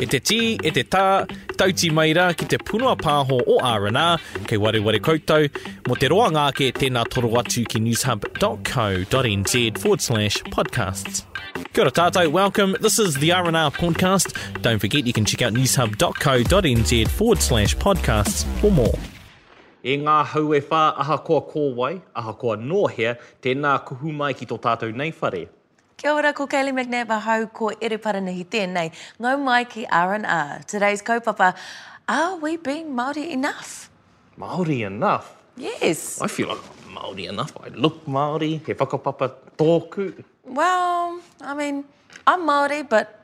E te tī, e te tā, tauti mai rā ki te punua pāho o R&R, kei wareware koutou, mō te roanga ake tēnā toro atu ki newshub.co.nz forward slash podcasts. Kia ora tātou, welcome, this is the R&R podcast. Don't forget you can check out newshub.co.nz forward slash podcasts for more. E ngā hau e whā, ahakoa ko wai, ahakoa nō hea, tēnā kuhu mai ki tō tātou nei whare. Kia ora, ko Kaylee McNab ahau, ko Ere Paranihi tēnei. Ngau mai ki RNR. Today's kaupapa, Are we being Māori enough? Māori enough? Yes. I feel like I'm Māori enough, I look Māori, he whakapapa tōku. Well, I mean, I'm Māori but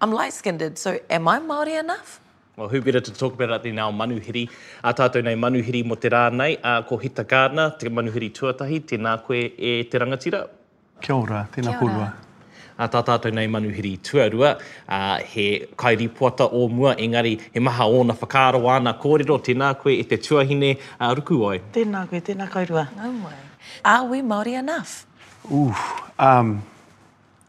I'm light-skinned, so am I Māori enough? Well, who better to talk about it than our manuhiri, ā tātou nei manuhiri mō te rā nei, ko Hita Gardiner, te manuhiri tuatahi, tēnā koe e te rangatira. Kia ora, tēnā kōrua. Ā, tā tātou nei manuhiri tuarua, ā, he kairīpoata o mua, engari he maha ōna whakaaro, āna kōrero, tēnā koe e te tuahine, ā, Rukuoi. Tēnā koe, tēnā kōrua. Nau mai. Are we Māori enough? Oof, um,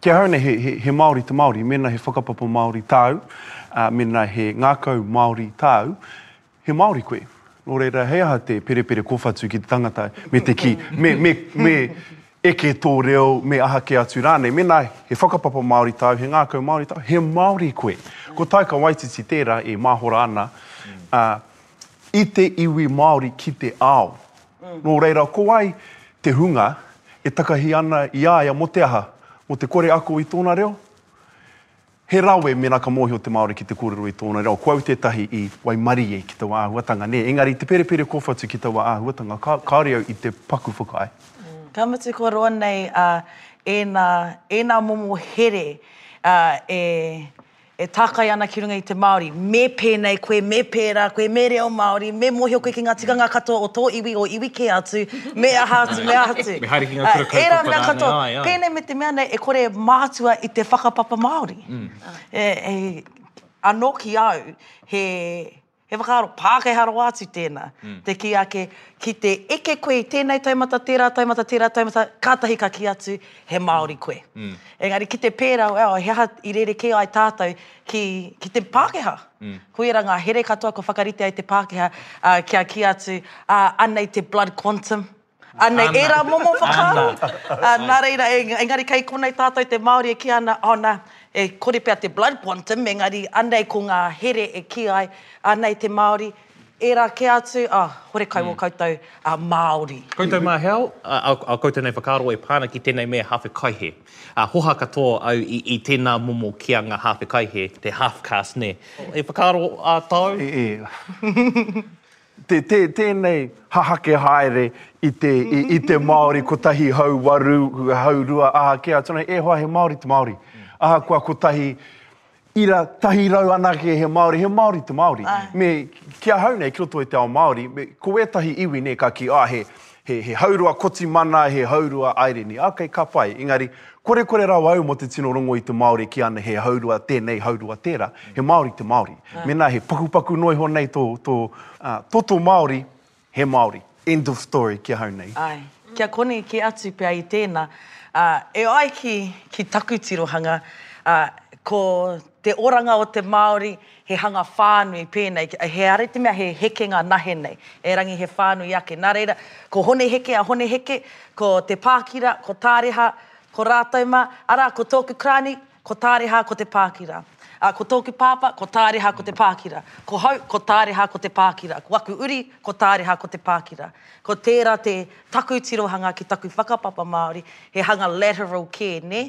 ki ahau nei he, he, he Māori te Māori, mēnā he whakapapa Māori tāu, ā, mēnā he ngākau Māori tāu, He Māori koe. Nō reira, he aha te perepere kōwhatu ki te tangata me te kī, me, me, me eke tō reo, me aha kē atu rānei? Mēnā he whakapapa Māori tāu, he ngākau Māori tāu, he Māori koe. Ko Taika Waititi tērā e māhora ana, ā, i te iwi Māori ki te ao. Nō reira, ko wai te hunga e takahi ana i a ia mō te aha? Mō te kore ako i tōna reo? He rawe mēnā ka mōhio te Māori ki te kōrero i tōna reo. Ko au tētahi i waimarie ki taua āhuatanga, nē, engari i te perepere kōwhatu ki taua āhuatanga, ka, kāore au i te paku whakaae. Ka mutu kua roa nei ēnā, ēnā momo here e, e tākai ana ki runga i te Māori, me pēnei koe, me pērā koe, me reo Māori, me mōhio koe ki ngā tikanga katoa o tō iwi, o iwi kē atu, Me aha atu, me aha atu. Me haere ki ngā kura kaupapa rānei. Ērā mea katoa, pēnei me te mea nei e kore e mātua i te whakapapa Māori. Anō ki au, he whakaaro Pākehā rawa atu tēnā, te kī ake, ki te eke koe i tēnei taumata, tērā taumata, tērā taumata, kātahi ka kī atu, he Māori koe. Engari ki te pērā, he aha i rerekē ai tātou, ki, ki te Pākehā. Koira ngā here katoa kua whakaritea e te Pākehā ā, kia kī atu, ā, anei te blood quantum, anei ērā momo whakaaro. Ā, nā reira, e, engari kei konei tātou te Māori e kī ana, ā, nā, e kore pea te blood quantum, engari anei ko ngā here e kī ai, anei te Māori, Ērā kē atu, ah, hore kai o koutou Māori. Koutou mā he ao? A koutou nei whakaaro e pā ana ki tēnei mea hāwhe kaihe. Hoha katoa au i tēnā momo ki a ngā hāwhe kaihe, te half caste, nē. He whakaaro ā tāu? E, e. Tēnei hahake haere i te Māori kotahi hau waru, hau rua, aha kē atu nei, e hoa he Māori te Māori. Ahakoa kotahi Ira, tahi rau anake he Māori, he Māori te Māori. Me, ki ahau nei, ki roto i te ao Māori, me, ko wētahi iwi nei ka kī, ah, he, he, he haurua Kotimana, he haurua Aireni. Ah, kei, ka pai. Engari, korekore rawa au mō te tino rongo i te Māori e kī ana he haurua tēnei, haurua tērā. He Māori te Māori. Mēnā he pakupaku noa iho nei tō, tō, ah, tō, tō Māori, He Māori. End of story ki ahau nei. Āe. Kia koni kē atu pea i tēnā, ā, e ai ki, ki taku tirohanga, ā, ko te oranga o te Māori, he hanga whānui pēnei, he ara i te mea he heke ngā nahe nei, erangi he whānui ake. Nā reira, ko Hone Heke a Hone Heke, ko Te Pākira, ko Tāreha, ko rātou mā, arā, ko tōku krāni, Ko Tāreha ko Te Pākira. Ā, ko tōku pāpā, ko Tāreha ko Te Pākira. Ko hau, ko Tāreha ko Te Pākira. Ko aku uri, ko Tāreha ko Te Pākira. Ko tērā te taku tirohanga ki taku whakapapa Māori, he hanga lateral kē, nē?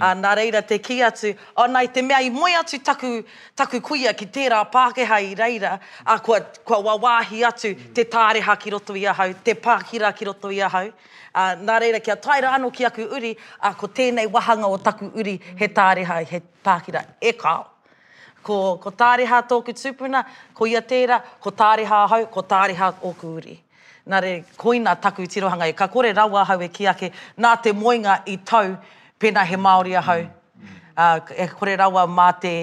Ā, nā reira te kī atu, oh, nā, i te mea i moe atu taku, taku kuia ki tērā Pākehā i reira, ā, kua, kua wāwāhi atu te Tāreha ki roto i ahau, te Pākira ki roto i ahau. Ā, nā reira, kia tae rā anō ki aku uri, ā, ko tēnei wāhanga o taku uri he tāreha, he tākira, e kāo. Ko, ko Tāreha tōku tūpuna, ko ia tērā, ko Tāreha ahau, ko Tāreha ōku uri. Nā reira, koina taku tirohanga e, ka kore rawa ahau e kī ake, nā te moenga i tau, pēnā he Māori ahau, ā, e kore rawa mā te,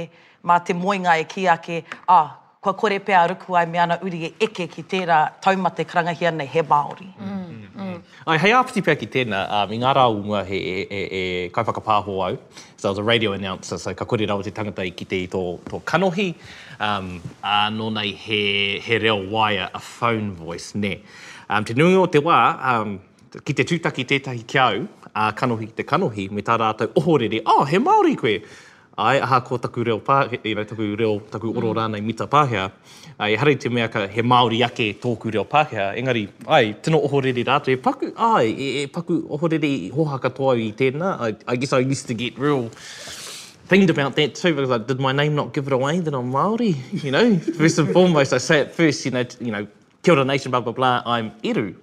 mā te moenga e kī ake, ā, Kua kore pea a Rukuwai me ana uri e eke ki tērā taumata e karangahia nei he Māori. Āe, hei āpiti pea ki tēnā, i ngā rā o mua he kaiwhakapāho au, so I was a radio announcer, so ka kore rawa te tangata i kite i tō kanohi, ā, nōna i he reo waea, a phone voice, nē. Te nuinga o te wā, ki te tūtaki tētahi ki au, ā, kanohi ki te kanohi, me tā rātou ohorere, Oh, he Māori koe! Āe, ahakoa taku reo Pākehā, you know, taku reo, taku oro rānei mita Pākehā, ā, ehara i te mea ka, he Māori ake tōku reo Pākehā, engari, āe, tino ohorere rātou e paku, āe, e, e paku ohorere i hoha katoa au i tēnā, I, I guess I used to get real thinged about that too, because I, did my name not give it away that I'm Māori, you know, first and foremost, I say it first, you know, you know, Kia ora nation blah blah blah I'm Eru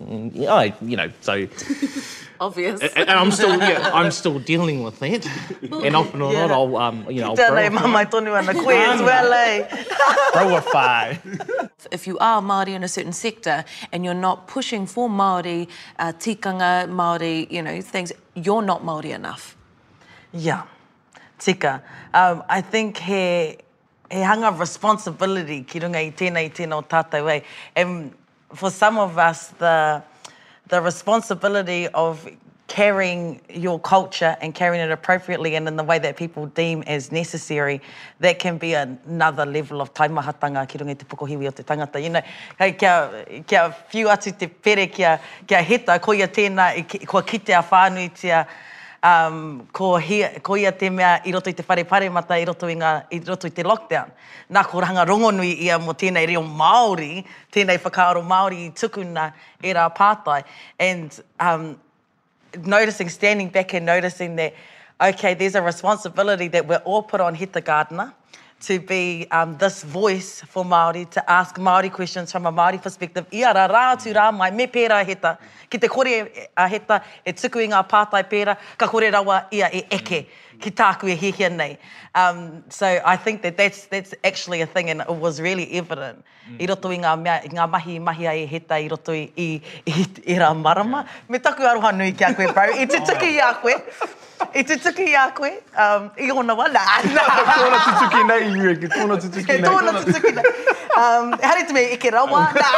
I you know so obvious and I'm still yeah, I'm still dealing with that and often or yeah. not I'll um you know I'll nei mamai tonu ana koe as well eh Rauawhai if you are Māori in a certain sector and you're not pushing for Māori uh, tikanga Māori you know things you're not Māori enough yeah tika um, I think he he hanga responsibility ki runga i tēnei tino tātou ai. And for some of us, the, the responsibility of carrying your culture and carrying it appropriately and in the way that people deem as necessary, that can be another level of taimahatanga ki runga i te pokohiwi o te tangata. You know, hei kia, kia whiu atu te pere kia, kia heta, koia tēnā, kua kitea whānuitia umm, ko hea, ko ia te mea i roto i te whare paremata i roto i nga, i roto i te lockdown. Na ko Ranga Rongonui ia mo tenei reo Maori, tenei whakaaro Maori i tukuna era pātai and umm, noticing, standing back and noticing that, okay, there's a responsibility that we're all put on Heta Gardiner, to be um, this voice for Māori, to ask Māori questions from a Māori perspective, ia rā, rā atu, rā mai, me pērā e Heta, ki te kore a Heta e tuku i ngā pātai pērā, ka kore rawa ia e eke ki tāku e hiahia nei. Um, so I think that that's, that's actually a thing and it was really evident. i roto i ngā mea, i ngā mahi i mahia e Heta i roto i ērā marama. Me taku aroha nui ki a koe, bro. I tutuki i a koe. I tutuki i a koe. I ōna wā, nā. Tōna tutuki nei, i mea, tōna tutuki nei. Tōna tutuki nei. Ehara i te mea i eke rawa, nā.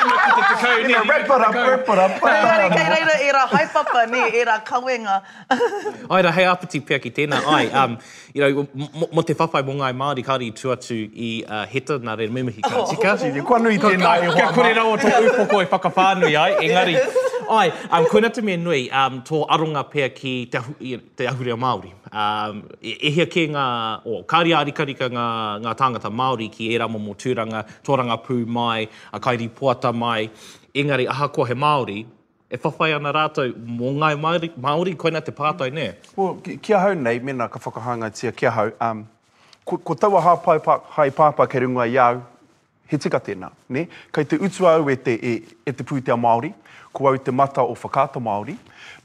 Ina ki te tekau nei. Ina wrap it up, wrap it up. Engari kei reira ērā haepapa, nē, ērā kawenga. Āe rā, hei āpiti pea ki tēnā. Āe. You know, mo, mo te whawhai mo Ngāi Māori, kāore i tū atu i uh, Heta, nā reira me mihi ka tika. Tīri, kua nui tēnā e hoa Kia kore rawa tō ūpoko e whakawhānui ai, engari, ai, um, koina te mea nui, um, tō aronga pea ki te, ahu, te ahurea Māori. Um, e, e hia kē ngā, o, oh, kāre ārikarika ngā, ngā tāngata Māori ki ērā momo tūranga, tōrangapū mai, a kairipoata mai, engari ahakoa he Māori, E whawhai ana rātou mō ngāi Māori, koinā te pātai, nē? Well, ki ahau nei, mēnā ka whakahāngaitia ki ahau, um, ko, ko taua hāpai pā, haepāpā kei runga i a au, he tika tēnā, nē? Kei te utua au e te, e, e te pūtea Māori, ko au te mata o Whakaata Māori,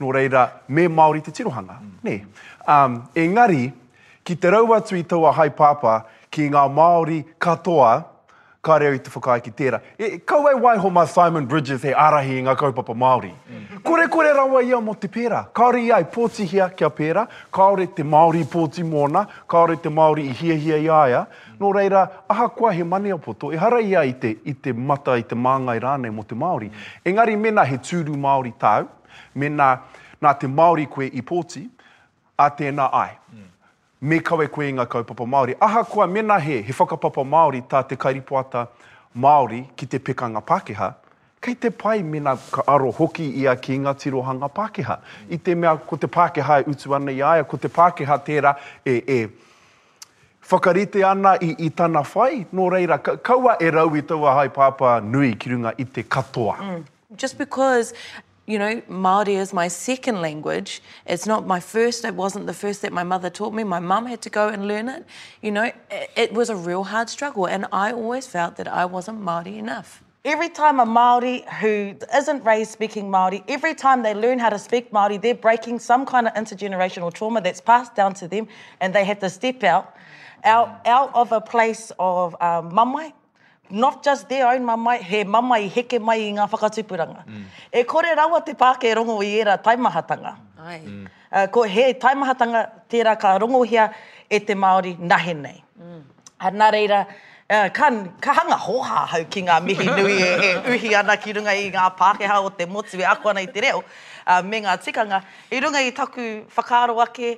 nō reira, me Māori te tirohanga, nē? Um, engari, ki te rau atu i taua haepāpā ki ngā Māori katoa, Ka reo i te whakaae ki tērā. E, kaua e waiho mā Simon Bridges hei ārahi i ngā kaupapa Māori. Korekore rawa ia mō te pērā. Kāore ia i pōtihia kia pērā, kāore te Māori i pōti mōna, kāore te Māori i hiahia i a ia. Nō reira, ahakoa he maniapoto, ehara ia i te, i te mata, i te māngai rānei mō te Māori. Engari mēnā he tūru Māori tāu, mēnā nā te Māori koe i pōti, ā, tēnā, āe. Me kawe koe i nga kaupapa Maori, ahakoa mena he he whakapapa Maori ta te kairipoata Maori ki te pekanga Pakeha, kei te pai mena ka aro hoki ia ki nga tirohanga Pakeha, i te mea ko te Pakeha e utu ana i a ia, ko te Pakeha tera e e whakarite ana i i tana whai, no reira, ka kaua e rau i taua haepapa nui ki runga i te katoa. Just because you know, Māori is my second language. It's not my first. It wasn't the first that my mother taught me. My mum had to go and learn it. You know, it, was a real hard struggle, and I always felt that I wasn't Māori enough. Every time a Māori who isn't raised speaking Māori, every time they learn how to speak Māori, they're breaking some kind of intergenerational trauma that's passed down to them, and they have to step out, out, out of a place of um, mamai, not just their own mamae, he mamae i heke mai i ngā whakatupuranga. E kore rawa te pāke e rongo i ērā taimahatanga. Ko he taimahatanga tērā ka rongohia e te Māori nahe nei. Nā reira, ka hanga hōhā ahau ki ngā mihi nui e uhi ana ki runga i ngā Pākehā o te motu e ako ana i te reo me ngā tikanga. I runga i taku whakaaro ake,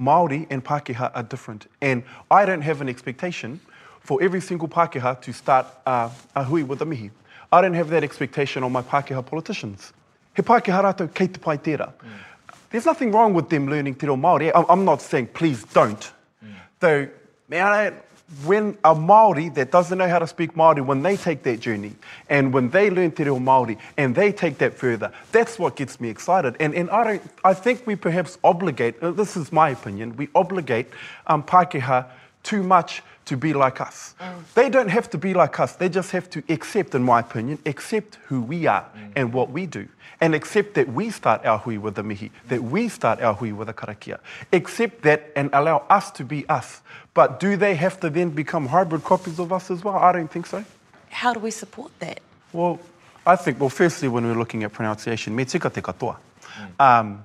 Māori and Pākehā are different. And I don't have an expectation for every single Pākehā to start uh, a hui with a mihi. I don't have that expectation on my Pākehā politicians. He Pākehā rātou kei te pai tērā. Mm. There's nothing wrong with them learning te reo Māori. I'm not saying please don't. Mm. Though, when a Maori that doesn't know how to speak Maori, when they take that journey and when they learn Te Reo Maori and they take that further, that's what gets me excited. And and I don't, I think we perhaps obligate. Uh, this is my opinion. We obligate um, Pākehā too much to be like us. Mm. They don't have to be like us. They just have to accept, in my opinion, accept who we are mm. and what we do. And accept that we start our hui with the mihi, mm. that we start our hui with the karakia. Accept that and allow us to be us. But do they have to then become hybrid copies of us as well? I don't think so. How do we support that? Well, I think, well, firstly, when we're looking at pronunciation, me tika te katoa. Mm. Um,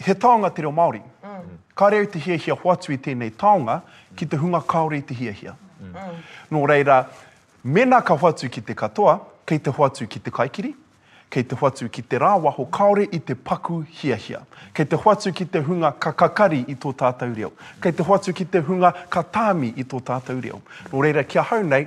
He taonga te reo Māori. Kāre au te hiahia hoatu i tēnei taonga ki te hunga kāore i te hiahia. Nō reira, mēnā ka hoatu ki te katoa, kei te hoatu ki te kaikiri, kei te hoatu ki te rāwaho kāore i te paku hiahia. Kei te hoatu ki te hunga ka kakari i tō tātou reo. Kei te hoatu ki te hunga ka tāmi i tō tātou reo. Nō reira, ki ahau nei,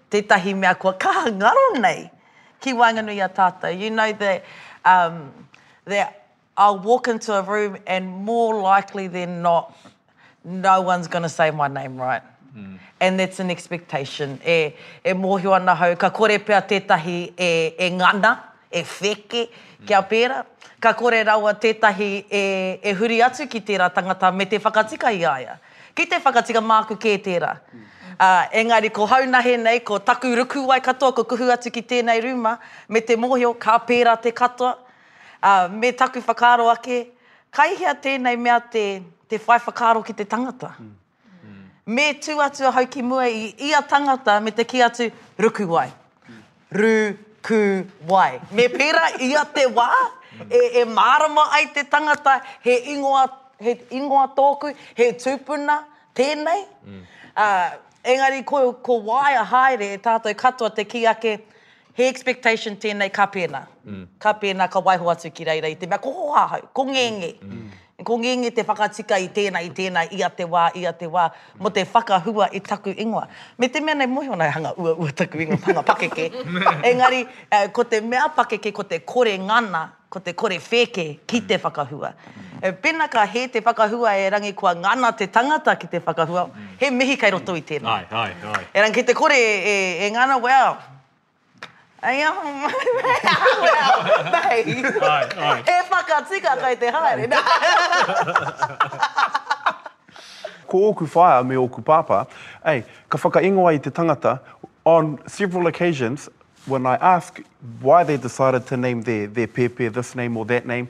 tētahi mea kua kaha ngaro nei ki waenganui i a tātou. You know that, um, that I'll walk into a room and more likely than not, no one's going to say my name right. And that's an expectation. E, e mōhio ana hau, ka kore pea tētahi e, e ngana, e wheke, kia pērā. Ka kore rawa tētahi e, e huri atu ki tērā tangata me te whakatika i a ia. Ki te whakatika māku kē tērā. Ā, engari ko haunahe nei, ko taku rukuwai katoa ko kuhu atu ki tēnei rūma, me te mōhio ka pērā te katoa, ā, me taku whakaaro ake, kai hea tēnei mea te, te whai whakaaro ki te tangata? Me tū atu ahau ki mua i ia tangata me te kī atu, Rukuwai. Rū, Kū, Wai. Me pērā i a te wā e mārama ai te tangata he ingoa, he ingoa tōku, he tūpuna tēnei, ā, engari ko, ko waea haere e tātou katoa te kī ake, he expectation tēnei ka pēnā, ka pēnā, ka waiho atu ki reira i te mea ko hohāhau, ko ngenge. Ko Ngingi te whakatika i tēnā, i tēnā, ia te wā, ia te wā, mō te whakahua i taku ingoa. Me te mea nei, mōhio ana he hanga uaua taku ingoa, hanga pakeke. Engari, ko te mea pakeke ko te kore ngana, ko te kore whēke ki te whakahua. Pēnā ka hē te whakahua e Rangi kua ngana te tangata ki te whakahua, he mihi kei roto i tēnā. Ae, ae, ae. Engari ki te kore e ngana, well, Hei aha mai mei mei mei he whakatika kei te haere Ko ōku whaea me ōku pāpā ei ka whakaingoa i te tangata on several occasions when I ask why they decided to name their their pēpē this name or that name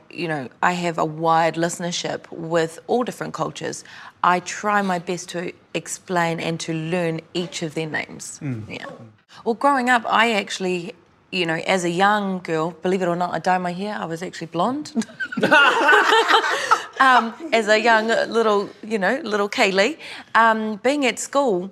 you know, I have a wide listenership with all different cultures. I try my best to explain and to learn each of their names. Mm. Yeah. Well, growing up, I actually you know, as a young girl, believe it or not, I dyed my hair. I was actually blonde. um, as a young little, you know, little Kaylee, um, being at school,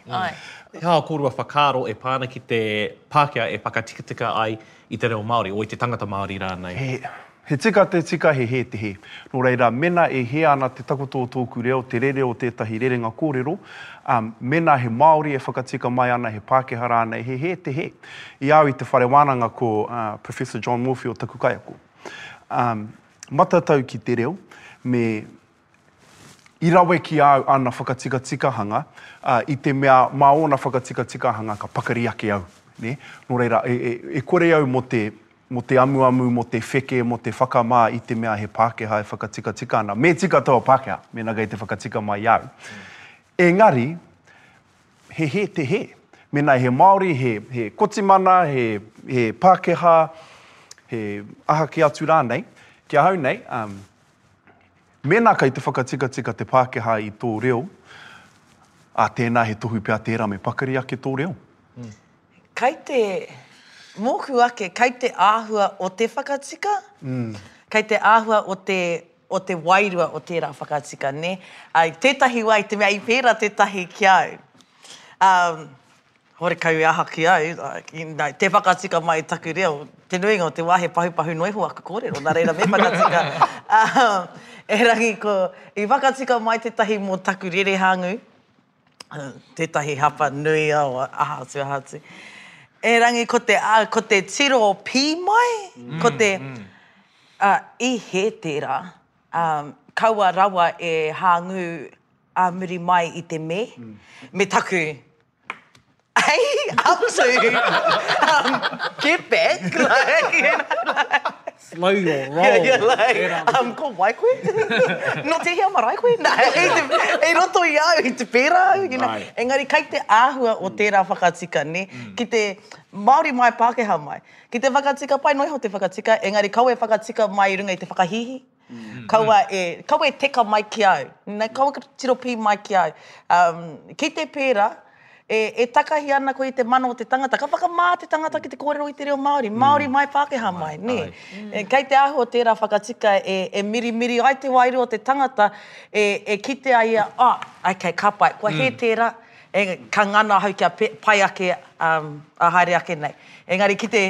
He aha kōrua whakaaro e pā ana ki te Pākehā e whakatikatika ai i te reo Māori, o i te tangata Māori rānei? He tika te tika, he hē te hē. Nō reira, mēnā e hē ana te takoto o tōku reo, te rere o tētahi rerenga kōrero, ā, mēnā he Māori e whakatika mai ana, he Pākehā rānei, he hē te hē. I au i te whare wānanga ko Professor John Moorfield taku kaiako. Ā, matatau ki te reo, me I rawe ki a au āna whakatikatikahanga, ā, i te mea mā ōna whakatikatikahanga ka pakari ake au, nē. Nō reira, e, e, e kore au mō te, mō te amuamu, mō te wheke, mō te whakamā i te mea he Pākehā e whakatikatika ana. Me tika taua Pākehā, mēnā kei te whakatika mai i a au. Engari, he hē te hē. Mēnā he Māori, he, he Kotimana, he, he Pākehā, he aha kē atu rānei, ki ahau nei, ā, Mēnā kei te whakatikatika te Pākehā i tō reo, ā, tēnā he tohu pea tērā me pakari ake tō reo. Kei te, mōku ake, kei te āhua o te whakatika, kei te āhua o te, o te wairua o tērā whakatika, nē? I tētahi wā, i te mea i pērā tētahi ki au, Horekau e aha ki au, like, tē whakatika mai i taku reo, te nuinga o te wā he pahupahu noa iho aku kōrero, nā reira me whakatika. Erangi ko, i whakatika mai tētahi mō taku rerehāngū, tētahi hapa nui au, aha atu, aha atu. Erangi ko te, ko te tiro pī mai, ko te, i hē tērā, kaua rawa e hāngū, Ā muri mai i te me, me taku Hei, up to um, get back, like, you know, like. Slow your roll. Yeah, yeah, like, Tērā mate. um, ko wai koe? Nō tēhea marae koe? Nā, hei, te, hei roto i au, i te pērā au, you know. Ai. Engari, kai te āhua o tērā whakatika, nē, ki te Māori mai, Pākehā mai. Ki te whakatika pai, noa iho te whakatika, engari kaua e whakatika mai i runga i te whakahīhī. Kaua e, kaua e teka mai ki au. Nē, kaua ka tiro pī mai ki au. Um, ki te pērā, e, e takahi ana koe i te mana o te tangata. Ka whakamā te tangata ki te kōrero i te reo Māori, Māori mai, Pākehā mai, nē. E, kei te āhua tērā whakatika e, e mirimiri ai te wairua o te tangata e, e kite ai ia, oh, ok, ka pai, kua hē tērā, e, ka ngana ahau kia pe, pai ake, um, a haere ake nei. Engari ki te,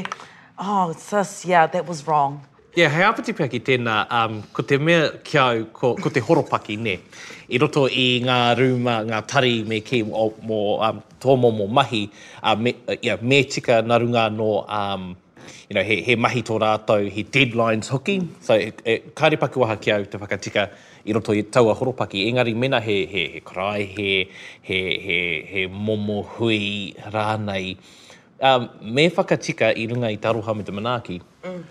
oh, sis, yeah, that was wrong. Yeah, he āpitipaki tēnā, um, ko te mea ki au, ko, ko te horopaki, nē. I roto i ngā rūma, ngā tari me kī, o, mō um, tō momo mahi, uh, me, uh, yeah, me tika nā runga anō, um, you know, he, he mahi tō rātou, he deadlines hoki, so e, e, kāre paku aha ki au te whakatika i roto i taua horopaki, engari mēnā he, he, he karaehe, he, he, he momo hui rānei, Ā, me whakatika i runga i te aroha me te manaaki,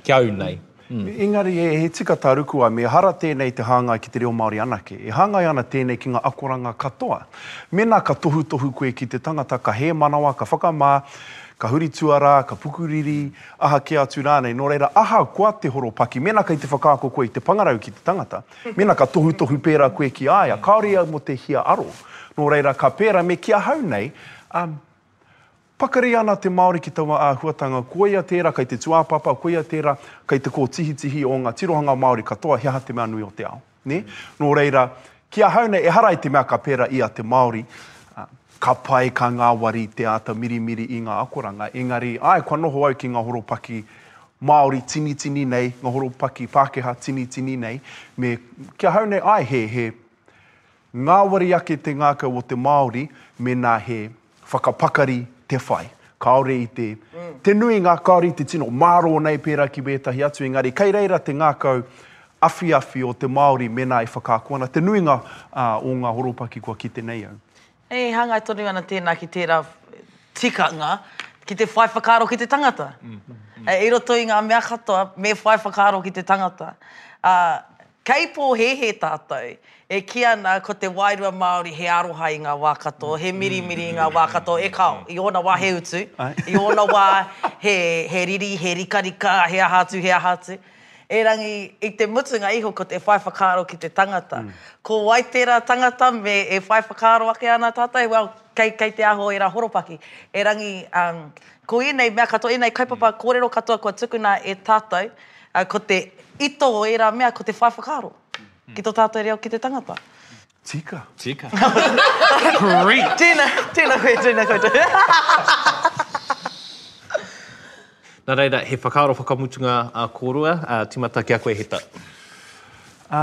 ki a au nei. Engari, he tika tā Ruku ai, mehara tēnei te hāngai ki te reo Māori anake. E hāngai ana tēnei ki ngā akoranga katoa. Mēnā ka tohutohu koe ki te tangata, ka hēmanawa, ka whakamā, ka huri tuarā, ka pukuriri, aha kē atu rānei, nō reira, ahakoa te horopaki, mēnā kei te whakaako koe i te pangarau ki te tangata, mēnā ka tohutohu pērā koe ki a ia, kāore au mō te hia aro. Nō reira, ka pērā me ki ahau nei, ā, Pakari ana te Māori ki taua āhuatanga, koia tērā kei te tūāpapa, koia tērā kei te kōtihitihi o ngā tirohanga Māori katoa he aha te mea nui o te ao, nē? Nō reira, ki ahau nei, ehara i te mea ka pērā i a te Māori, ka pai, ka ngāwari te āta mirimiri i ngā akoranga, engari, āe, kua noho au ki ngā horopaki Māori tinitini nei, ngā horopaki Pākehā tinitini nei, me, ki ahau nei, āe, he, he, Ngāwari ake te ngākau o te Māori mēnā he whakapakari te whai. Kāore i te, te nui ngā kāore i te tino mārō nei pērā ki wētahi atu, engari kei reira te ngākau awhiawhi o te Māori mēnā e whakaako ana te nuinga o ngā horopaki kua kite nei au. E hāngai tonu ana tēnā ki tērā tikanga ki te whai whakaaro ki te tangata. I roto i ngā mea katoa me whai whakaaro ki te tangata. Kei pōhēhē tātou, e kī ana ko te wairua Māori he aroha i ngā wā katoa, he mirimiri i ngā wā katoa, e kao, i ōna wā he utu, i ōna wā he riri, he rikarika, he aha atu, he aha atu. Erangi, i te mutunga iho ko te whai whakaaro ki te tangata. Ko wai tērā tangata me e whai whakaaro ake ana tātou, well, kei te aho ērā horopaki. Erangi, ko ēnei mea katoa, ēnei kaupapa kōrero katoa kua tukuna e tātou, Ā, ko te ito o ērā mea ko te whai whakaaro ki tō tātou reo ki te tangata. Tika. Tika. Preach. Tēnā, tēnā koe, tēnā koutou. Nā reira, he whakaaro whakamutunga a kōrua, ā, tīmata ki a koe Heta. Ā,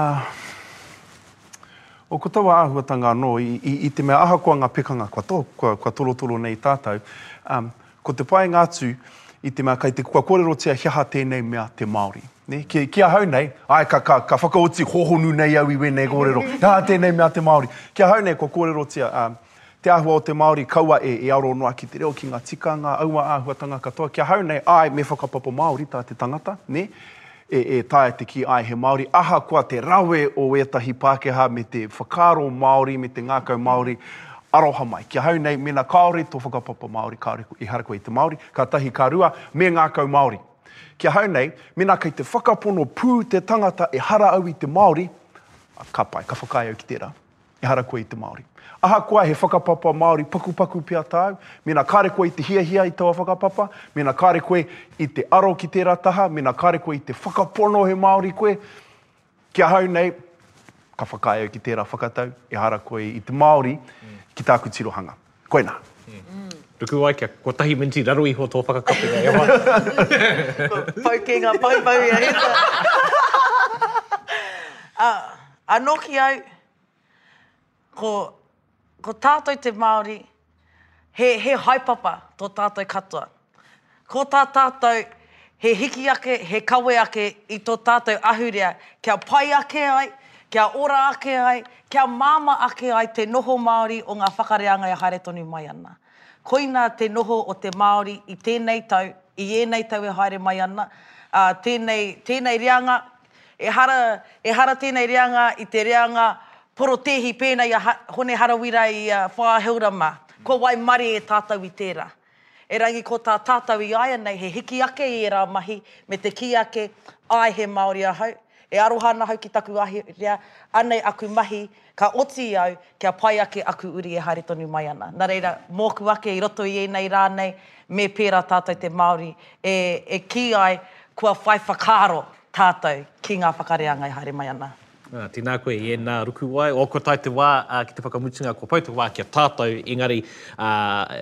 o ko taua āhuatanga anō, i, i, i te mea ahakoa ngā pekanga kua, to, kua, kua torotoro nei tātou, ā, Ko te whāinga atu i te mea kei te kua kōrerotia he aha tēnei mea te Māori. Nē, ki, ki ahau nei, āe, ka, ka, ka whakaoti hōhonu nei au i wēnei kōrero, he aha tēnei mea te Māori. Ki ahau nei kua kōrerotia ā, te āhua o te Māori kaua e, e aro noa ki te reo, ki ngā tikanga, aua āhuatanga katoa. Ki ahau nei, āe, me whakapapa Māori tā te tangata, nē. E taea te kī, āe, he Māori, ahakoa te rawe o ētahi Pākehā me te whakaaro Māori, me te ngākau Māori, aroha mai. Ki ahau nei, mēnā kāore tō whakapapa Māori, kāore, ehara koe i te Māori, ka tahi, ka rua, me ngākau Māori. Ki ahau nei, mēnā kei te whakapono pū te tangata ehara au i te Māori, ka pai, ka whakaae au ki tērā. Ehara koe i te Māori. Ahakoa he whakapapa Māori pakupaku pea tāu, mēnā kāre koe i te hiahia i taua whakapapa, mēnā kāre koe i te aro ki tērā taha, mēnā kāre koe i te whakapono he Māori koe, ki ahau nei, ka whakaae au ki tērā whakatau, ehara koe i te Māori ki tāku tirohanga. Koinā. Ruku ai kia kotahi miniti raro iho tō whakakapenga e hoa. Ko Pou kē ngā poupou i a Heta. Ā, anō ki au, ko, ko tātou te Māori, he, he haepapa tō tātou katoa. Ko tā tātou, he hiki ake, he kawe ake i tō tātou ahurea kia pai ake ai, kia ora ake ai, kia māmā ake ai te noho Māori o ngā whakareanga e haere tonu mai ana. Koina te noho o te Māori i tēnei tau, i ēnei tau e haere mai ana, ā, tēnei, tēnei reanga, ehara, ehara tēnei reanga i te reanga porotēhi pēnā i a Hone Harawira, i a Whāheura mā. Ko wai mare e tātou i tērā? Erangi ko tā tātou i āianei he hiki ake i ērā mahi me te kī ake, āe he Māori ahau, e aroha ana ahau ki taku ahirea, anei aku mahi, ka oti au kia pai ake aku uri e haere tonu mai ana. Nā reira, mōku ake i roto i ēnei rā nei, me pērā tātou te Māori e kī ai kua whai whakaaro tātou ki ngā whakareanga e haere mai ana. Ā, tēnā koe i ēnā ruku wai. Ō, kua tae te wā ki te whakamutunga, kua pau te wā ki a tātou, engari, ā,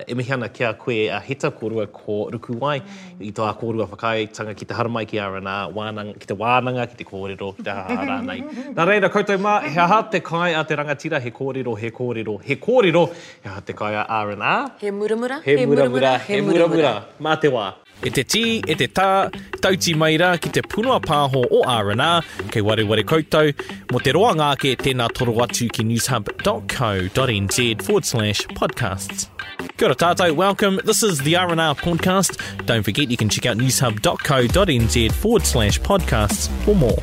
e mihi ana ki a koe, a Heta, ko rua ko ruku wai, i tō ā kōrua whakaaetanga ki te haramai ki R&R, wānanga, ki te wānanga, ki te kōrero, ki te ahaha rānei. Nā reira, koutou mā, he aha te kai a te rangatira, he kōrero, he kōrero, he kōrero, he aha te kai a R&R? He muramura, he muramura, he muramura. Mā te wā. E te tī, e te tā, tauti mai rā ki te punua pāho o R&R, kei wareware koutou, mō te roanga ake tēnā toro atu ki newshub.co.nz forward slash podcasts. Kia ora tātou, welcome, this is the R&R podcast, don't forget you can check out newshub.co.nz forward slash podcasts for more.